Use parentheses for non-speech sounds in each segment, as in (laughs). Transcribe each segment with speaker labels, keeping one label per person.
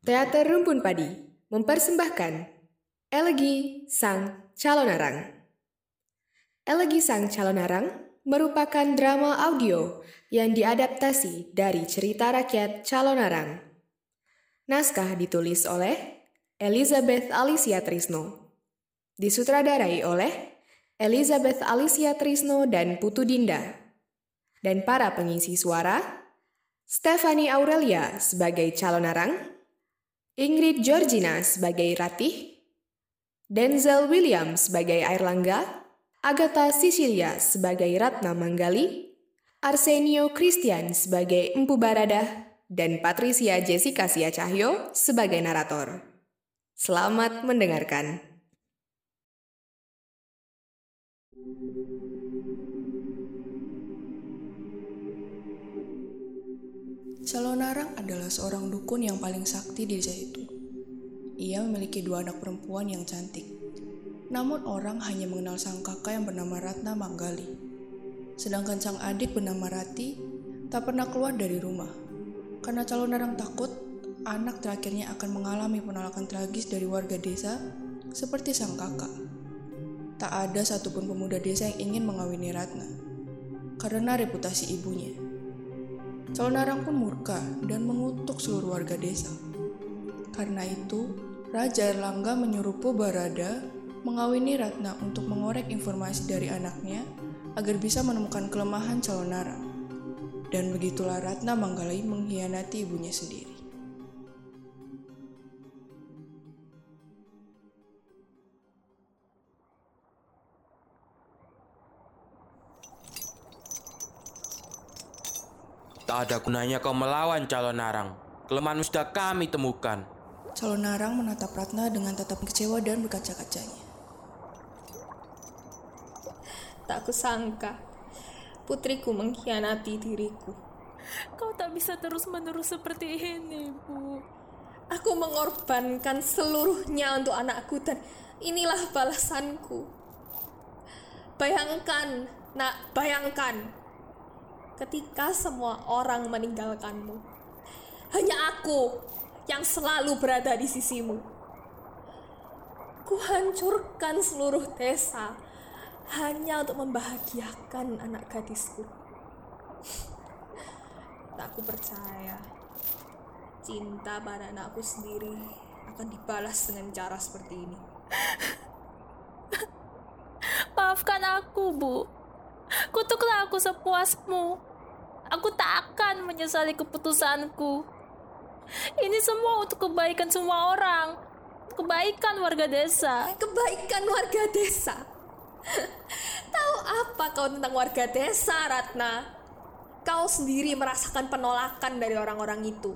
Speaker 1: Teater Rumpun Padi mempersembahkan Elegi Sang Calon Arang. Elegi Sang Calon Arang merupakan drama audio yang diadaptasi dari cerita rakyat Calon Arang. Naskah ditulis oleh Elizabeth Alicia Trisno. Disutradarai oleh Elizabeth Alicia Trisno dan Putu Dinda. Dan para pengisi suara, Stephanie Aurelia sebagai calon arang, Ingrid Georgina sebagai Ratih, Denzel Williams sebagai Airlangga, Agatha Sicilia sebagai Ratna Manggali, Arsenio Christian sebagai Empu Barada, dan Patricia Jessica Sia Cahyo sebagai narator. Selamat mendengarkan.
Speaker 2: Salonarang adalah seorang dukun yang paling sakti di desa itu. Ia memiliki dua anak perempuan yang cantik. Namun orang hanya mengenal sang kakak yang bernama Ratna Manggali. Sedangkan sang adik bernama Rati tak pernah keluar dari rumah. Karena calon narang takut, anak terakhirnya akan mengalami penolakan tragis dari warga desa seperti sang kakak. Tak ada satupun pemuda desa yang ingin mengawini Ratna karena reputasi ibunya. Calon narang pun murka dan mengutuk seluruh warga desa. Karena itu, Raja Erlangga menyuruh Barada mengawini Ratna untuk mengorek informasi dari anaknya agar bisa menemukan kelemahan calon narang. Dan begitulah Ratna Manggalai mengkhianati ibunya sendiri.
Speaker 3: Tak ada gunanya kau melawan calon narang. Kelemahan sudah kami temukan.
Speaker 2: Calon narang menatap Ratna dengan tatap kecewa dan berkaca-kacanya.
Speaker 4: Tak kusangka putriku mengkhianati diriku.
Speaker 5: Kau tak bisa terus-menerus seperti ini, Bu.
Speaker 4: Aku mengorbankan seluruhnya untuk anakku dan inilah balasanku. Bayangkan, nak, bayangkan. Ketika semua orang meninggalkanmu. Hanya aku yang selalu berada di sisimu. Kuhancurkan seluruh desa hanya untuk membahagiakan anak gadisku. (laughs) Tak aku percaya cinta pada anakku sendiri akan dibalas dengan cara seperti ini. (laughs)
Speaker 5: Maafkan aku, Bu. Kutuklah aku sepuasmu. Aku tak akan menyesali keputusanku. Ini semua untuk kebaikan semua orang. Kebaikan warga desa.
Speaker 4: Kebaikan warga desa. (laughs) Tahu apa kau tentang warga desa, Ratna? Kau sendiri merasakan penolakan dari orang-orang itu.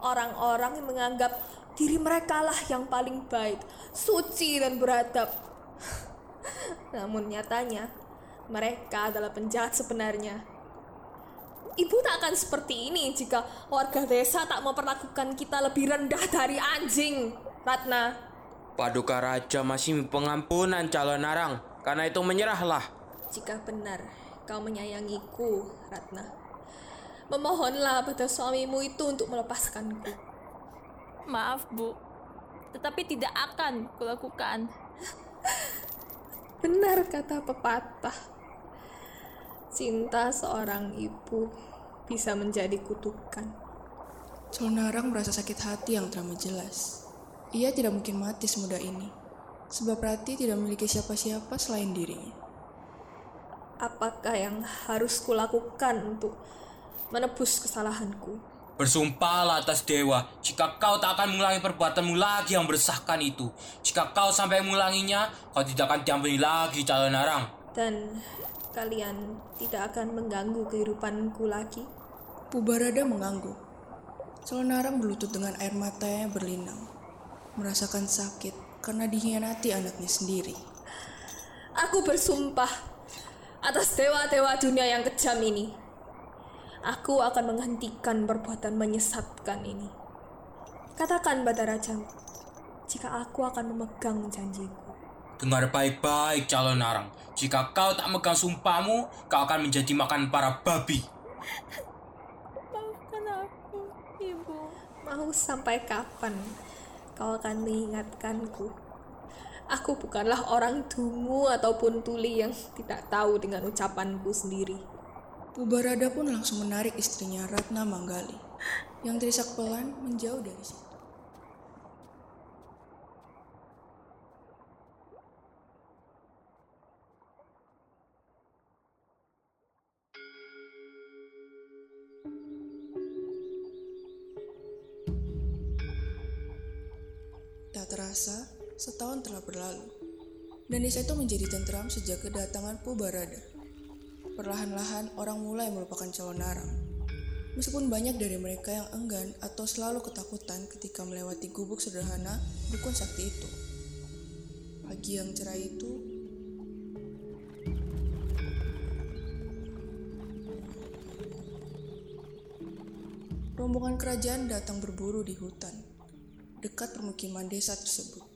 Speaker 4: Orang-orang yang menganggap diri mereka lah yang paling baik, suci dan beradab. (laughs) Namun nyatanya, mereka adalah penjahat sebenarnya. Ibu tak akan seperti ini jika warga desa tak memperlakukan kita lebih rendah dari anjing, Ratna.
Speaker 3: Paduka Raja masih pengampunan calon narang. Karena itu menyerahlah.
Speaker 4: Jika benar kau menyayangiku, Ratna, memohonlah pada suamimu itu untuk melepaskanku.
Speaker 5: Maaf, Bu. Tetapi tidak akan kulakukan.
Speaker 4: Benar kata pepatah. Cinta seorang ibu bisa menjadi kutukan.
Speaker 2: Calonarang merasa sakit hati yang teramat jelas. Ia tidak mungkin mati semudah ini, sebab Rati tidak memiliki siapa-siapa selain dirinya.
Speaker 4: Apakah yang harus kulakukan untuk menebus kesalahanku?
Speaker 3: Bersumpahlah atas dewa, jika kau tak akan mengulangi perbuatanmu lagi yang bersahkan itu. Jika kau sampai mengulanginya, kau tidak akan diampuni lagi calon narang.
Speaker 4: Dan kalian tidak akan mengganggu kehidupanku lagi?
Speaker 2: Pubarada mengangguk. Salonarang berlutut dengan air matanya berlinang. Merasakan sakit karena dikhianati anaknya sendiri.
Speaker 4: Aku bersumpah atas dewa-dewa dunia yang kejam ini. Aku akan menghentikan perbuatan menyesatkan ini. Katakan pada rajamu, jika aku akan memegang janjiku.
Speaker 3: Dengar baik-baik calon narang. Jika kau tak megang sumpahmu, kau akan menjadi makan para babi.
Speaker 5: Maafkan aku, Ibu.
Speaker 4: Mau sampai kapan kau akan mengingatkanku? Aku bukanlah orang dungu ataupun tuli yang tidak tahu dengan ucapanku sendiri.
Speaker 2: Pubarada pun langsung menarik istrinya Ratna Manggali, yang terisak pelan menjauh dari situ. Tak terasa, setahun telah berlalu, dan desa itu menjadi tentram sejak kedatangan Pubarada. Perlahan-lahan orang mulai melupakan calon narang. Meskipun banyak dari mereka yang enggan atau selalu ketakutan ketika melewati gubuk sederhana dukun sakti itu. Pagi yang cerah itu, rombongan kerajaan datang berburu di hutan, dekat permukiman desa tersebut.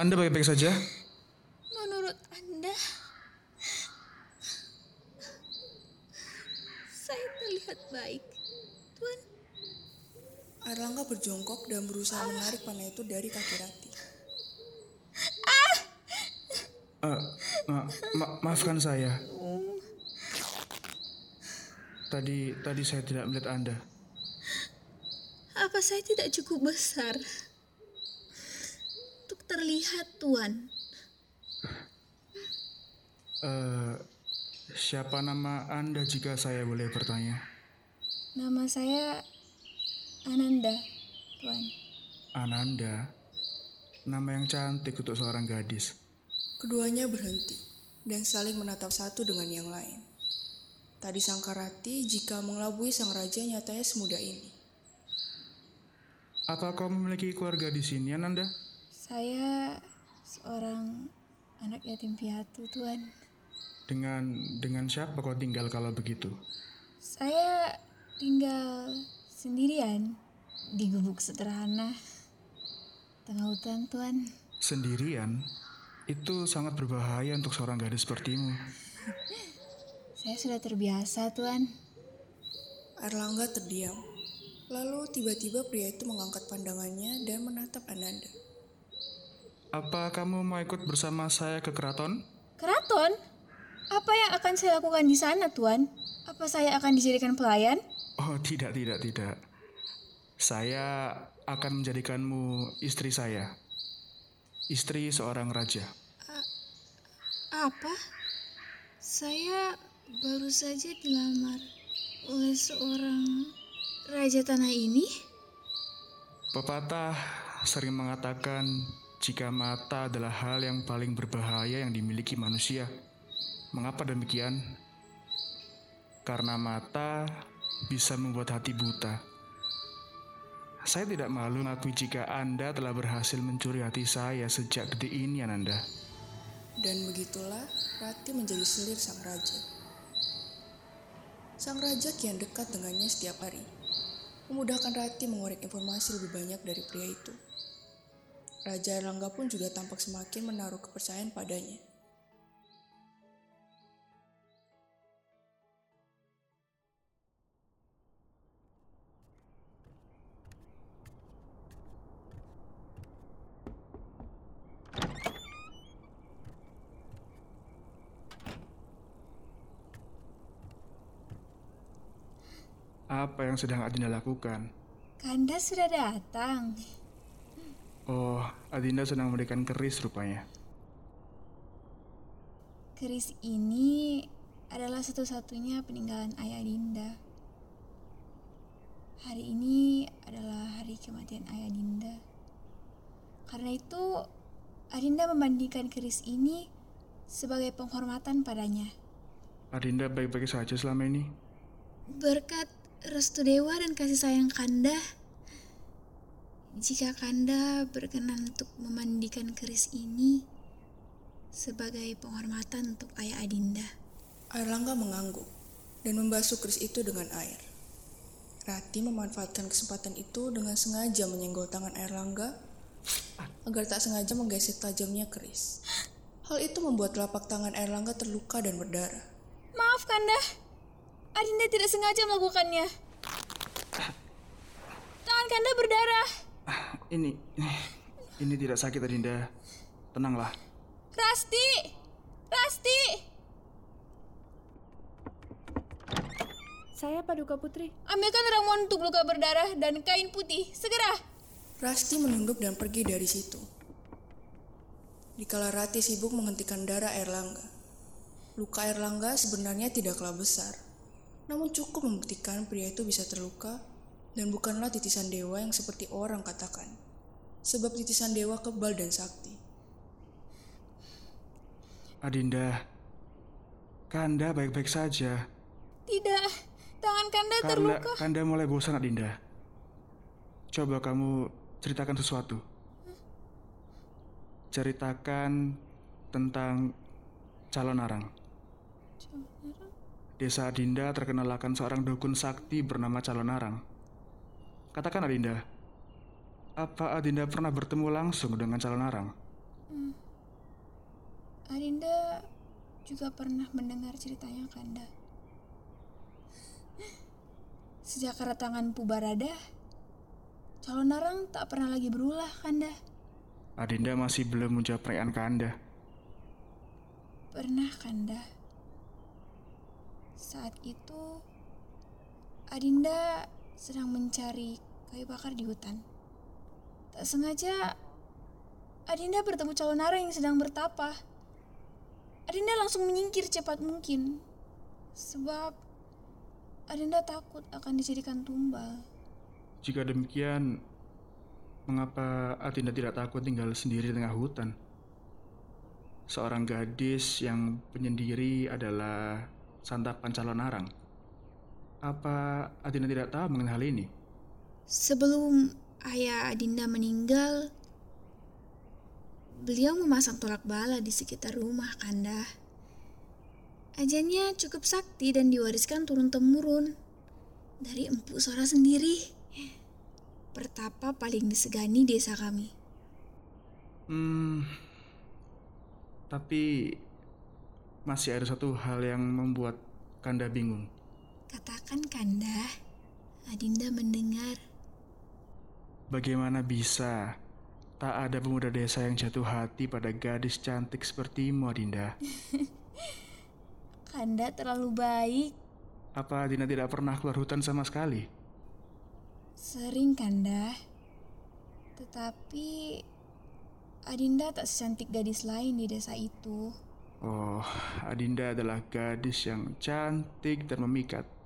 Speaker 6: Anda baik-baik saja?
Speaker 5: Menurut Anda, saya terlihat baik, Tuan.
Speaker 2: Erlangga berjongkok dan berusaha menarik panah itu dari kaki Rati.
Speaker 6: Eh, ma- ma- maafkan saya. Tadi tadi saya tidak melihat Anda.
Speaker 5: Apa saya tidak cukup besar Tuan?
Speaker 6: Eh, siapa nama Anda jika saya boleh bertanya?
Speaker 5: Nama saya Ananda, Tuan.
Speaker 6: Ananda. Nama yang cantik untuk seorang gadis.
Speaker 2: Keduanya berhenti dan saling menatap satu dengan yang lain. Tak disangka Rati jika mengelabui sang raja nyatanya semudah ini.
Speaker 6: Apa kau memiliki keluarga di sini, Ananda?
Speaker 5: Saya seorang anak yatim piatu, Tuan.
Speaker 6: Dengan dengan siapa kau tinggal kalau begitu?
Speaker 5: Saya tinggal sendirian di gubuk sederhana tengah hutan, Tuan.
Speaker 6: Sendirian? Itu sangat berbahaya untuk seorang gadis sepertimu. (laughs)
Speaker 5: Saya sudah terbiasa, Tuan.
Speaker 2: Erlangga terdiam. Lalu tiba-tiba pria itu mengangkat pandangannya dan menatap Ananda.
Speaker 6: Apa kamu mau ikut bersama saya ke keraton?
Speaker 5: Keraton? Apa yang akan saya lakukan di sana, Tuan? Apa saya akan dijadikan pelayan?
Speaker 6: Oh, tidak, tidak, tidak. Saya akan menjadikanmu istri saya. Istri seorang raja.
Speaker 5: Apa? Saya baru saja dilamar oleh seorang raja tanah ini.
Speaker 6: Pepatah sering mengatakan jika mata adalah hal yang paling berbahaya yang dimiliki manusia. Mengapa demikian? Karena mata bisa membuat hati buta. Saya tidak malu mengakui jika Anda telah berhasil mencuri hati saya sejak detik ini, Ananda.
Speaker 2: Dan begitulah Rati menjadi selir sang raja. Sang raja kian dekat dengannya setiap hari, memudahkan Rati mengorek informasi lebih banyak dari pria itu. Raja Erlangga pun juga tampak semakin menaruh kepercayaan padanya.
Speaker 6: Apa yang sedang Adinda lakukan?
Speaker 5: Kanda sudah datang.
Speaker 6: Oh, Adinda sedang memberikan keris rupanya.
Speaker 5: Keris ini adalah satu-satunya peninggalan ayah Dinda. hari ini adalah hari kematian ayah Dinda. Karena itu, Adinda membandingkan keris ini sebagai penghormatan padanya.
Speaker 6: Adinda baik-baik saja selama ini.
Speaker 5: Berkat restu dewa dan kasih sayang Kanda, jika Kanda berkenan untuk memandikan keris ini sebagai penghormatan untuk ayah Adinda.
Speaker 2: Air Langga mengangguk dan membasuh keris itu dengan air. Rati memanfaatkan kesempatan itu dengan sengaja menyenggol tangan Air Langga agar tak sengaja menggesek tajamnya keris. Hal itu membuat telapak tangan Air Langga terluka dan berdarah.
Speaker 5: Maaf Kanda, Adinda tidak sengaja melakukannya. Tangan Kanda berdarah.
Speaker 6: Ini, ini, ini tidak sakit Adinda. Tenanglah.
Speaker 5: Rasti! Rasti!
Speaker 7: Saya Paduka Putri.
Speaker 5: Ambilkan ramuan untuk luka berdarah dan kain putih. Segera!
Speaker 2: Rasti menunduk dan pergi dari situ. Dikala Rati sibuk menghentikan darah Erlangga. Luka Erlangga sebenarnya tidaklah besar, namun cukup membuktikan pria itu bisa terluka dan bukanlah titisan dewa yang seperti orang katakan. Sebab titisan dewa kebal dan sakti.
Speaker 6: Adinda, Kanda baik-baik saja.
Speaker 5: Tidak, tangan Kanda
Speaker 6: Karena
Speaker 5: terluka.
Speaker 6: Kanda mulai bosan Adinda. Coba kamu ceritakan sesuatu. Ceritakan tentang calon arang. Desa Adinda terkenal akan seorang dukun sakti bernama Calon Arang. Katakan Adinda, apa Adinda pernah bertemu langsung dengan Calon Arang?
Speaker 5: Adinda juga pernah mendengar ceritanya Kanda. Sejak kedatangan Pubarada, calon narang tak pernah lagi berulah Kanda.
Speaker 6: Adinda masih belum menjawab pertanyaan Kanda.
Speaker 5: Pernah Kanda. Saat itu, Adinda sedang mencari kayu bakar di hutan. Tak sengaja, Adinda bertemu calon narang yang sedang bertapa. Adinda langsung menyingkir cepat mungkin. Sebab Adinda takut akan dijadikan tumbal.
Speaker 6: Jika demikian, mengapa Adinda tidak takut tinggal sendiri di tengah hutan? Seorang gadis yang penyendiri adalah santapan calon arang. Apa Adinda tidak tahu mengenai hal ini?
Speaker 5: Sebelum ayah Adinda meninggal, beliau memasang tolak bala di sekitar rumah Kanda. Ajannya cukup sakti dan diwariskan turun-temurun dari empu Sora sendiri. Pertapa paling disegani desa kami.
Speaker 6: Hmm, tapi masih ada satu hal yang membuat Kanda bingung.
Speaker 5: Katakan Kanda, Adinda mendengar.
Speaker 6: Bagaimana bisa tak ada pemuda desa yang jatuh hati pada gadis cantik sepertimu, Adinda? (laughs)
Speaker 5: Kanda terlalu baik.
Speaker 6: Apa Adinda tidak pernah keluar hutan sama sekali?
Speaker 5: Sering Kanda. Tetapi Adinda tak secantik gadis lain di desa itu.
Speaker 6: Oh, Adinda adalah gadis yang cantik dan memikat.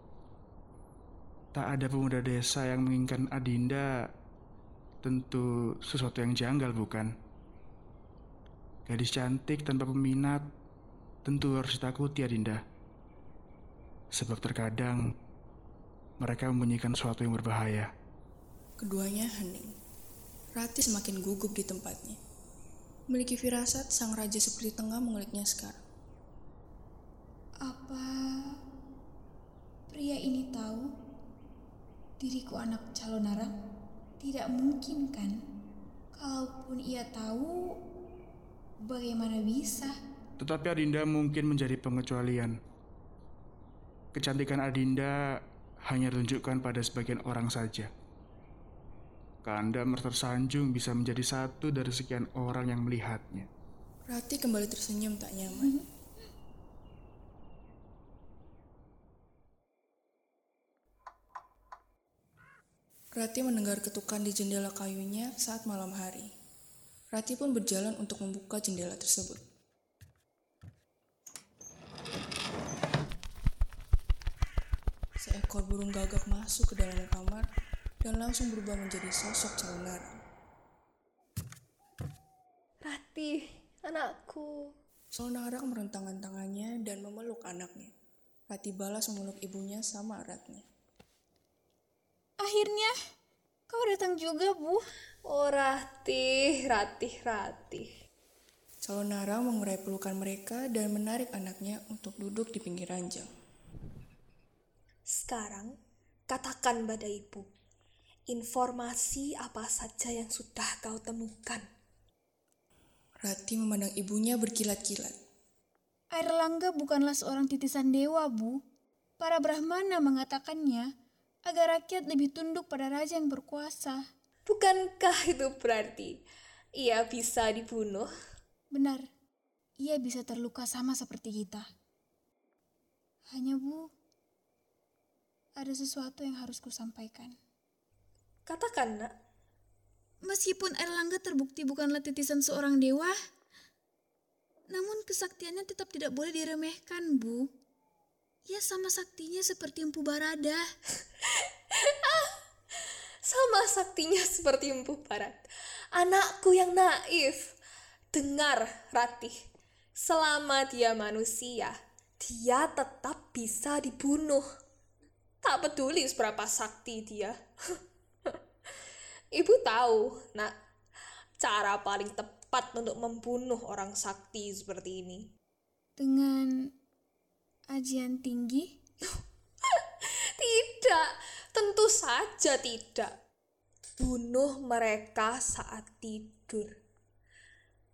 Speaker 6: Tak ada pemuda desa yang menginginkan Adinda. Tentu sesuatu yang janggal, bukan? Gadis cantik tanpa peminat tentu harus ditakuti, Adinda. Sebab terkadang mereka membunyikan sesuatu yang berbahaya.
Speaker 2: Keduanya hening. Rati semakin gugup di tempatnya. Memiliki firasat sang raja seperti tengah menguliknya sekarang.
Speaker 5: Apa pria ini tahu diriku anak calon narang? Tidak mungkin kan? Kalaupun ia tahu, bagaimana bisa?
Speaker 6: Tetapi Adinda mungkin menjadi pengecualian. Kecantikan Adinda hanya ditunjukkan pada sebagian orang saja. Kanda tersanjung bisa menjadi satu dari sekian orang yang melihatnya.
Speaker 2: Rati kembali tersenyum tak nyaman. Rati mendengar ketukan di jendela kayunya saat malam hari. Rati pun berjalan untuk membuka jendela tersebut. Seekor burung gagak masuk ke dalam kamar dan langsung berubah menjadi sosok calon narang.
Speaker 4: Ratih, anakku.
Speaker 2: Calon narang merentangkan tangannya dan memeluk anaknya. Rati balas memeluk ibunya sama eratnya.
Speaker 5: Akhirnya, kau datang juga, Bu.
Speaker 4: Oh Ratih, Ratih, Ratih.
Speaker 2: Calon narang mengurai pelukan mereka dan menarik anaknya untuk duduk di pinggir ranjang.
Speaker 4: Sekarang, katakan pada ibu, informasi apa saja yang sudah kau temukan.
Speaker 2: Rati memandang ibunya berkilat-kilat.
Speaker 5: Air Langga bukanlah seorang titisan dewa, Bu. Para Brahmana mengatakannya agar rakyat lebih tunduk pada raja yang berkuasa.
Speaker 4: Bukankah itu berarti ia bisa dibunuh?
Speaker 5: Benar, ia bisa terluka sama seperti kita. Hanya, Bu, ada sesuatu yang harus kusampaikan.
Speaker 4: Katakan, nak.
Speaker 5: Meskipun Erlangga terbukti bukanlah titisan seorang dewa, namun kesaktiannya tetap tidak boleh diremehkan, Bu. Ia sama saktinya seperti Empu Barada. (laughs)
Speaker 4: Sama saktinya seperti Empu Barat. Anakku yang naif. Dengar, Ratih. Selama dia manusia, dia tetap bisa dibunuh. Tak peduli seberapa sakti dia. (laughs) Ibu tahu, nak, cara paling tepat untuk membunuh orang sakti seperti ini.
Speaker 5: Dengan ajian tinggi, (laughs)
Speaker 4: Tidak, tentu saja tidak. Bunuh mereka saat tidur.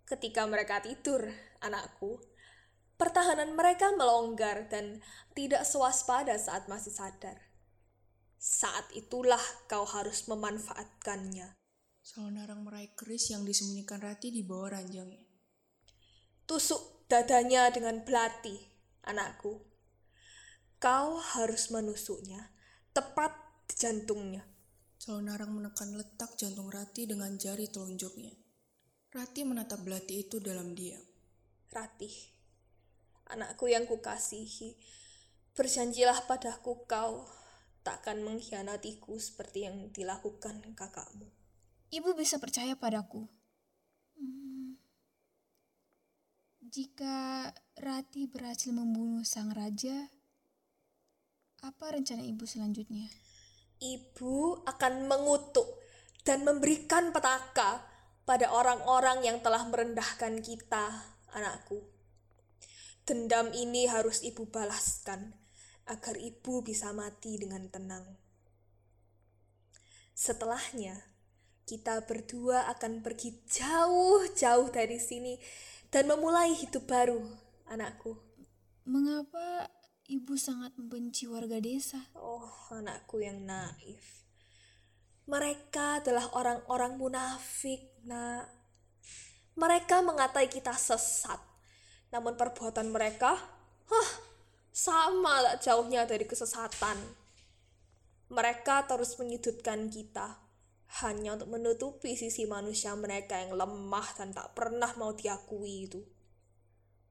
Speaker 4: Ketika mereka tidur, anakku, pertahanan mereka melonggar dan tidak swaspada saat masih sadar. Saat itulah kau harus memanfaatkannya.
Speaker 2: Calon narang meraih keris yang disembunyikan Rati di bawah ranjangnya.
Speaker 4: Tusuk dadanya dengan belati, anakku. Kau harus menusuknya tepat di jantungnya.
Speaker 2: Calon narang menekan letak jantung Rati dengan jari telunjuknya. Rati menatap belati itu dalam diam.
Speaker 4: Ratih, anakku yang kukasihi, berjanjilah padaku kau takkan mengkhianatiku seperti yang dilakukan kakakmu.
Speaker 5: ibu bisa percaya padaku. Hmm, Jika Rati berhasil membunuh sang raja, apa rencana ibu selanjutnya?
Speaker 4: Ibu akan mengutuk dan memberikan petaka pada orang-orang yang telah merendahkan kita, anakku. Dendam ini harus ibu balaskan agar ibu bisa mati dengan tenang. Setelahnya, kita berdua akan pergi jauh-jauh dari sini dan memulai hidup baru, anakku.
Speaker 5: Mengapa ibu sangat membenci warga desa?
Speaker 4: Oh, anakku yang naif. Mereka adalah orang-orang munafik, nak. Mereka mengatai kita sesat. Namun perbuatan mereka, hah, sama tak jauhnya dari kesesatan. Mereka terus menyudutkan kita hanya untuk menutupi sisi manusia mereka yang lemah dan tak pernah mau diakui itu.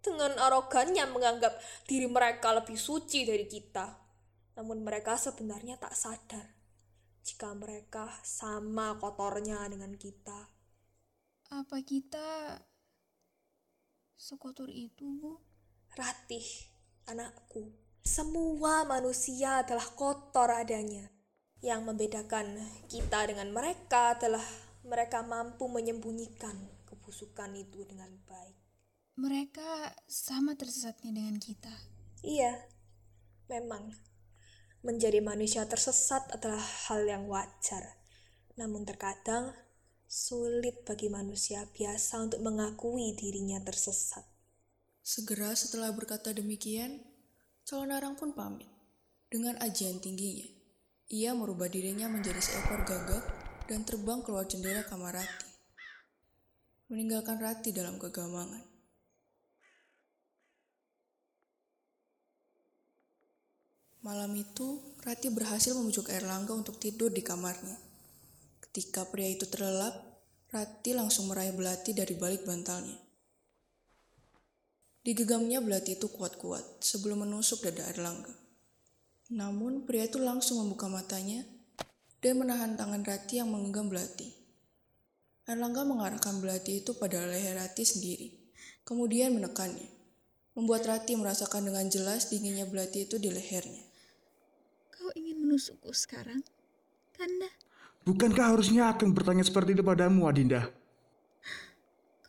Speaker 4: Dengan arogannya menganggap diri mereka lebih suci dari kita. Namun mereka sebenarnya tak sadar jika mereka sama kotornya dengan kita.
Speaker 5: Apa kita sekotor itu, Bu?
Speaker 4: Ratih, anakku, semua manusia adalah kotor adanya. Yang membedakan kita dengan mereka adalah mereka mampu menyembunyikan kebusukan itu dengan baik.
Speaker 5: Mereka sama tersesatnya dengan kita.
Speaker 4: Iya, memang menjadi manusia tersesat adalah hal yang wajar. Namun terkadang sulit bagi manusia biasa untuk mengakui dirinya tersesat.
Speaker 2: Segera setelah berkata demikian, calon narang pun pamit. Dengan ajian tingginya, ia merubah dirinya menjadi seekor gagak dan terbang keluar jendela kamar Rati. Meninggalkan Rati dalam kegamangan. Malam itu, Rati berhasil membujuk Erlangga untuk tidur di kamarnya. Ketika pria itu terlelap, Rati langsung meraih belati dari balik bantalnya. Digegamnya belati itu kuat-kuat sebelum menusuk dada Erlangga. Namun pria itu langsung membuka matanya dan menahan tangan Rati yang menggenggam belati. Erlangga mengarahkan belati itu pada leher Rati sendiri, kemudian menekannya, membuat Rati merasakan dengan jelas dinginnya belati itu di lehernya.
Speaker 5: Kau ingin menusukku sekarang? Kanda,
Speaker 6: Bukankah harusnya aku yang bertanya seperti itu padamu, Adinda?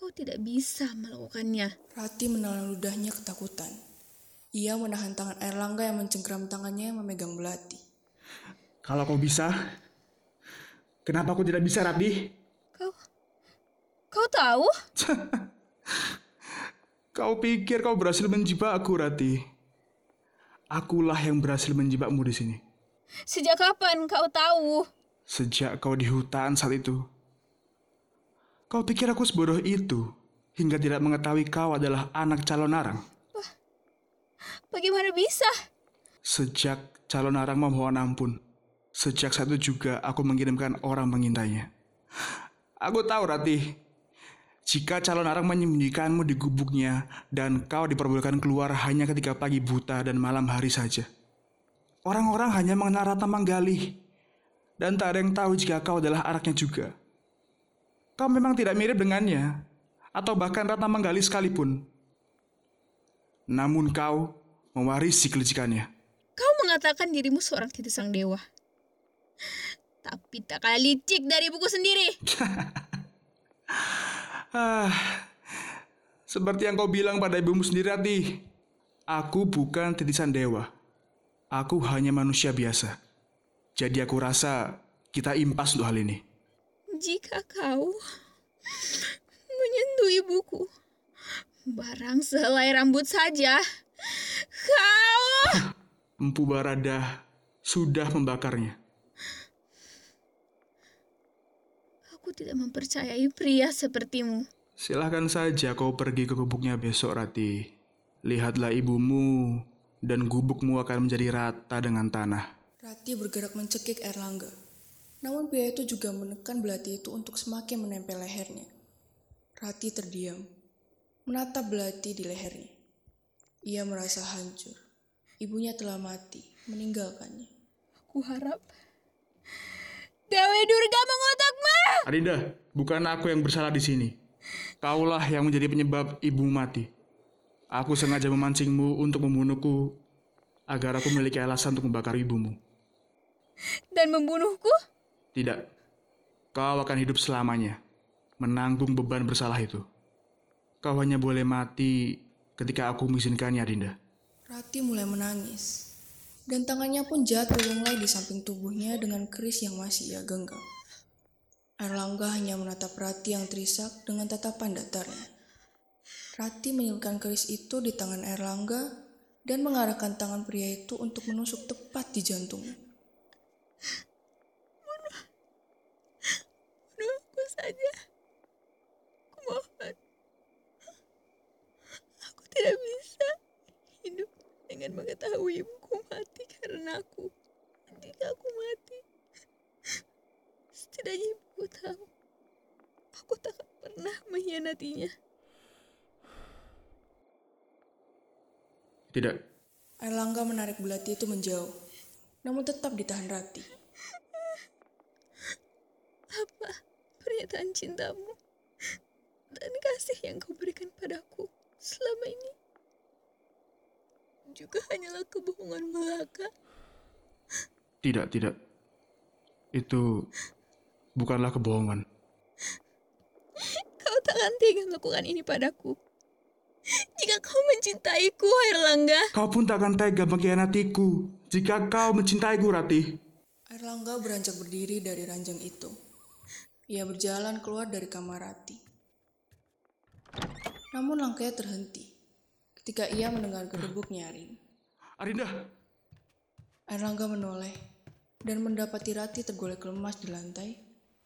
Speaker 5: kau tidak bisa melakukannya.
Speaker 2: Rati menelan ludahnya ketakutan. Ia menahan tangan Erlangga yang mencengkram tangannya yang memegang belati.
Speaker 6: Kalau kau bisa, kenapa aku tidak bisa, Rati?
Speaker 5: Kau, kau tahu? (laughs)
Speaker 6: Kau pikir kau berhasil menjebak aku, Rati? Akulah yang berhasil menjebakmu di sini.
Speaker 5: Sejak kapan kau tahu?
Speaker 6: Sejak kau di hutan saat itu. Kau pikir aku sebodoh itu hingga tidak mengetahui kau adalah anak calon arang?
Speaker 5: Bagaimana bisa?
Speaker 6: Sejak calon arang memohon ampun, sejak saat itu juga aku mengirimkan orang mengintainya. Aku tahu, Rati, jika calon arang menyembunyikanmu di gubuknya dan kau diperbolehkan keluar hanya ketika pagi buta dan malam hari saja. Orang-orang hanya mengenal Ratna Manggalih dan tak ada yang tahu jika kau adalah anaknya juga. Kau memang tidak mirip dengannya, atau bahkan Ratna Manggalih sekalipun. Namun kau mewarisi kelicikannya.
Speaker 5: Kau mengatakan dirimu seorang titi sang dewa. Tapi tak kalah licik dari buku sendiri. (laughs)
Speaker 6: Ah, seperti yang kau bilang pada ibumu sendiri, Rati. Aku bukan titisan dewa. Aku hanya manusia biasa. Jadi aku rasa kita impas untuk hal ini.
Speaker 5: Jika kau menyentuh ibuku, barang sehelai rambut saja, kau...
Speaker 6: Empu Barada sudah membakarnya.
Speaker 5: Aku tidak mempercayai pria sepertimu.
Speaker 6: Silahkan saja kau pergi ke gubuknya besok, Rati. Lihatlah ibumu, dan gubukmu akan menjadi rata dengan tanah.
Speaker 2: Rati bergerak mencekik Erlangga. Namun pria itu juga menekan belati itu untuk semakin menempel lehernya. Rati terdiam, menatap belati di lehernya. Ia merasa hancur. Ibunya telah mati, meninggalkannya.
Speaker 5: Aku harap Dewi Durga mengutukmu.
Speaker 6: Adinda, bukan aku yang bersalah di sini. Kaulah yang menjadi penyebab ibu mati. Aku sengaja memancingmu untuk membunuhku agar aku memiliki alasan untuk membakar ibumu.
Speaker 5: Dan membunuhku?
Speaker 6: Tidak. Kau akan hidup selamanya, menanggung beban bersalah itu. Kau hanya boleh mati ketika aku mengizinkannya, Dinda.
Speaker 2: Rati mulai menangis. Dan tangannya pun jatuh lunglai di samping tubuhnya dengan keris yang masih ia genggam. Erlangga hanya menatap Rati yang terisak dengan tatapan datarnya. Rati menyelipkan keris itu di tangan Erlangga dan mengarahkan tangan pria itu untuk menusuk tepat di jantungnya.
Speaker 5: Bunuh aku saja. Aku mohon. Aku tidak bisa hidup dengan mengetahui ibuku mati karena aku. Ketika aku mati, setidaknya ibuku tahu. Aku tak pernah mengkhianatinya.
Speaker 6: Tidak.
Speaker 2: Erlangga menarik belati itu menjauh, namun tetap ditahan Rati.
Speaker 5: Apa pernyataan cintamu dan kasih yang kau berikan padaku selama ini juga hanyalah kebohongan belaka.
Speaker 6: Tidak, tidak. Itu bukanlah kebohongan.
Speaker 5: Kau takkan tega melakukan ini padaku. Jika kau mencintaiku, Erlangga.
Speaker 6: Kau pun takkan tega mengkhianatiku jika kau mencintaiku, Rati.
Speaker 2: Erlangga beranjak berdiri dari ranjang itu. Ia berjalan keluar dari kamar Rati. Namun langkahnya terhenti ketika ia mendengar gedebuk nyaring.
Speaker 6: Arinda,
Speaker 2: Erlangga menoleh dan mendapati Rati tergolek lemas di lantai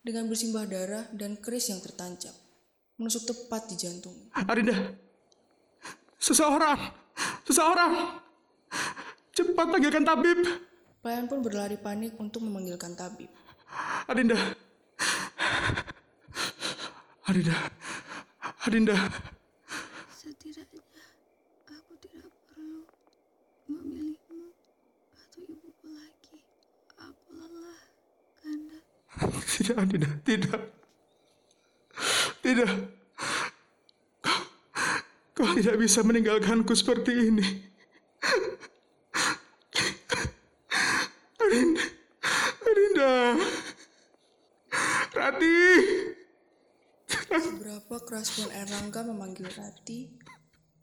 Speaker 2: dengan bersimbah darah dan keris yang tertancap, menusuk tepat di jantung.
Speaker 6: Arinda. Seseorang, seseorang. Cepat panggilkan tabib.
Speaker 2: Pelayan pun berlari panik untuk memanggilkan tabib.
Speaker 6: Adinda. Adinda. Adinda.
Speaker 5: Setidaknya aku tidak perlu memilihmu atau ibuku lagi. Aku lelah, kan?
Speaker 6: Tidak, Adinda, tidak. Tidak. Kau, kau tidak bisa meninggalkanku seperti ini. Adinda, Adinda. Rati.
Speaker 8: Seberapa keras pun Erlangga memanggil Rati,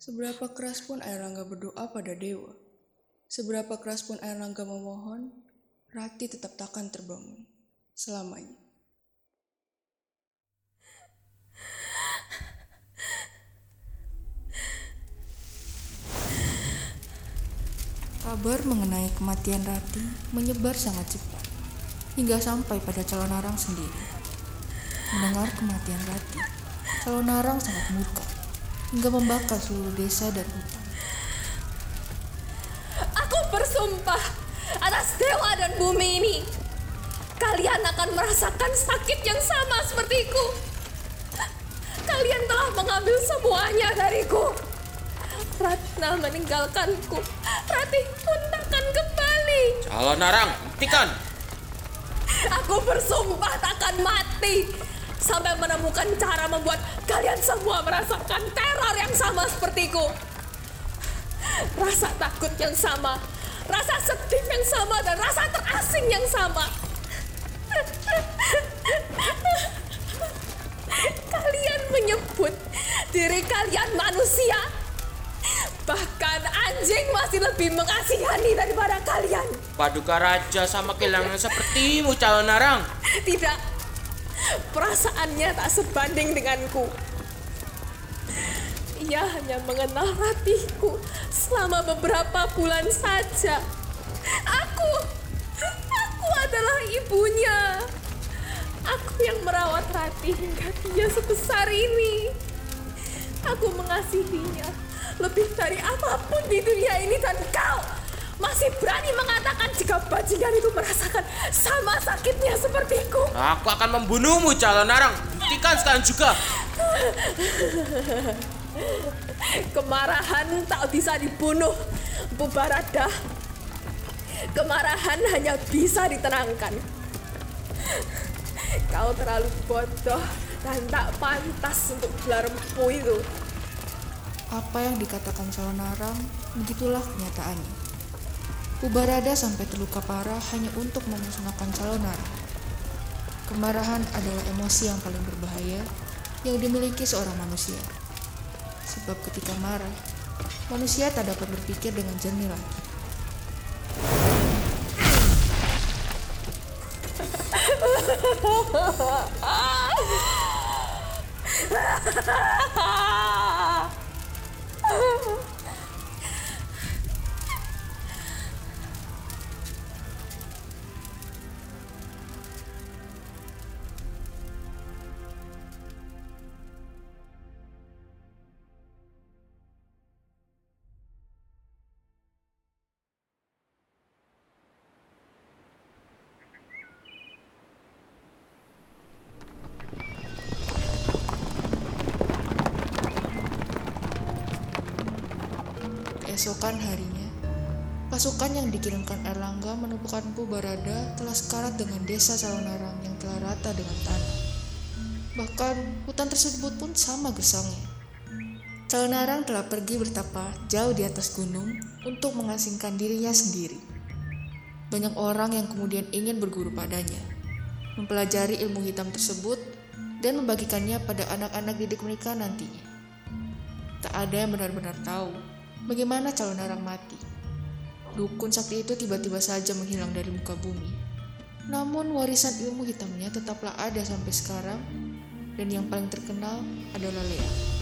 Speaker 8: seberapa keras pun Erlangga berdoa pada dewa, seberapa keras pun Erlangga memohon, Rati tetap takkan terbangun selamanya. Kabar mengenai kematian Rati menyebar sangat cepat, hingga sampai pada calon arang sendiri. Mendengar kematian Rati, calon arang sangat murka, hingga membakar seluruh desa dan hutan.
Speaker 4: Aku bersumpah atas dewa dan bumi ini. Kalian akan merasakan sakit yang sama sepertiku. Kalian telah mengambil semuanya dariku. Ratna meninggalkanku. Rati pun takkan kembali.
Speaker 3: Calon Narang, buktikan.
Speaker 4: Aku bersumpah takkan mati sampai menemukan cara membuat kalian semua merasakan teror yang sama sepertiku. Rasa takut yang sama, rasa sedih yang sama, dan rasa terasing yang sama. Kalian menyebut diri kalian manusia, bahkan anjing masih lebih mengasihani daripada kalian.
Speaker 3: Paduka Raja sama kehilangan sepertimu, calon Narang.
Speaker 4: Tidak, perasaannya tak sebanding denganku. Ia hanya mengenal Ratiku selama beberapa bulan saja. Aku, aku adalah ibunya. Aku yang merawat Ratih hingga dia sebesar ini. Aku mengasihinya lebih dari apa pun di dunia ini dan kau masih berani mengatakan jika bajingan itu merasakan sama sakitnya sepertiku.
Speaker 3: Aku akan membunuhmu, calon Narang. Buktikan sekarang juga.
Speaker 4: Kemarahan tak bisa dibunuh, Bu Barada. Kemarahan hanya bisa ditenangkan. Kau terlalu bodoh dan tak pantas untuk gelar empu itu.
Speaker 8: Apa yang dikatakan Salonarang, begitulah kenyataannya. Ubarada sampai terluka parah hanya untuk memusnahkan Salonarang. Kemarahan adalah emosi yang paling berbahaya yang dimiliki seorang manusia. Sebab ketika marah, manusia tak dapat berpikir dengan jernih lagi. (laughs) Keesokan harinya, pasukan yang dikirimkan Erlangga menemukan Empu Barada telah sekarat dengan desa Salonarang yang telah rata dengan tanah. Bahkan hutan tersebut pun sama gersangnya. Salonarang telah pergi bertapa jauh di atas gunung untuk mengasingkan dirinya sendiri. Banyak orang yang kemudian ingin berguru padanya, mempelajari ilmu hitam tersebut dan membagikannya pada anak-anak didik mereka nantinya. Tak ada yang benar-benar tahu bagaimana calon orang mati. Dukun sakti itu tiba-tiba saja menghilang dari muka bumi. Namun warisan ilmu hitamnya tetaplah ada sampai sekarang dan yang paling terkenal adalah Lea.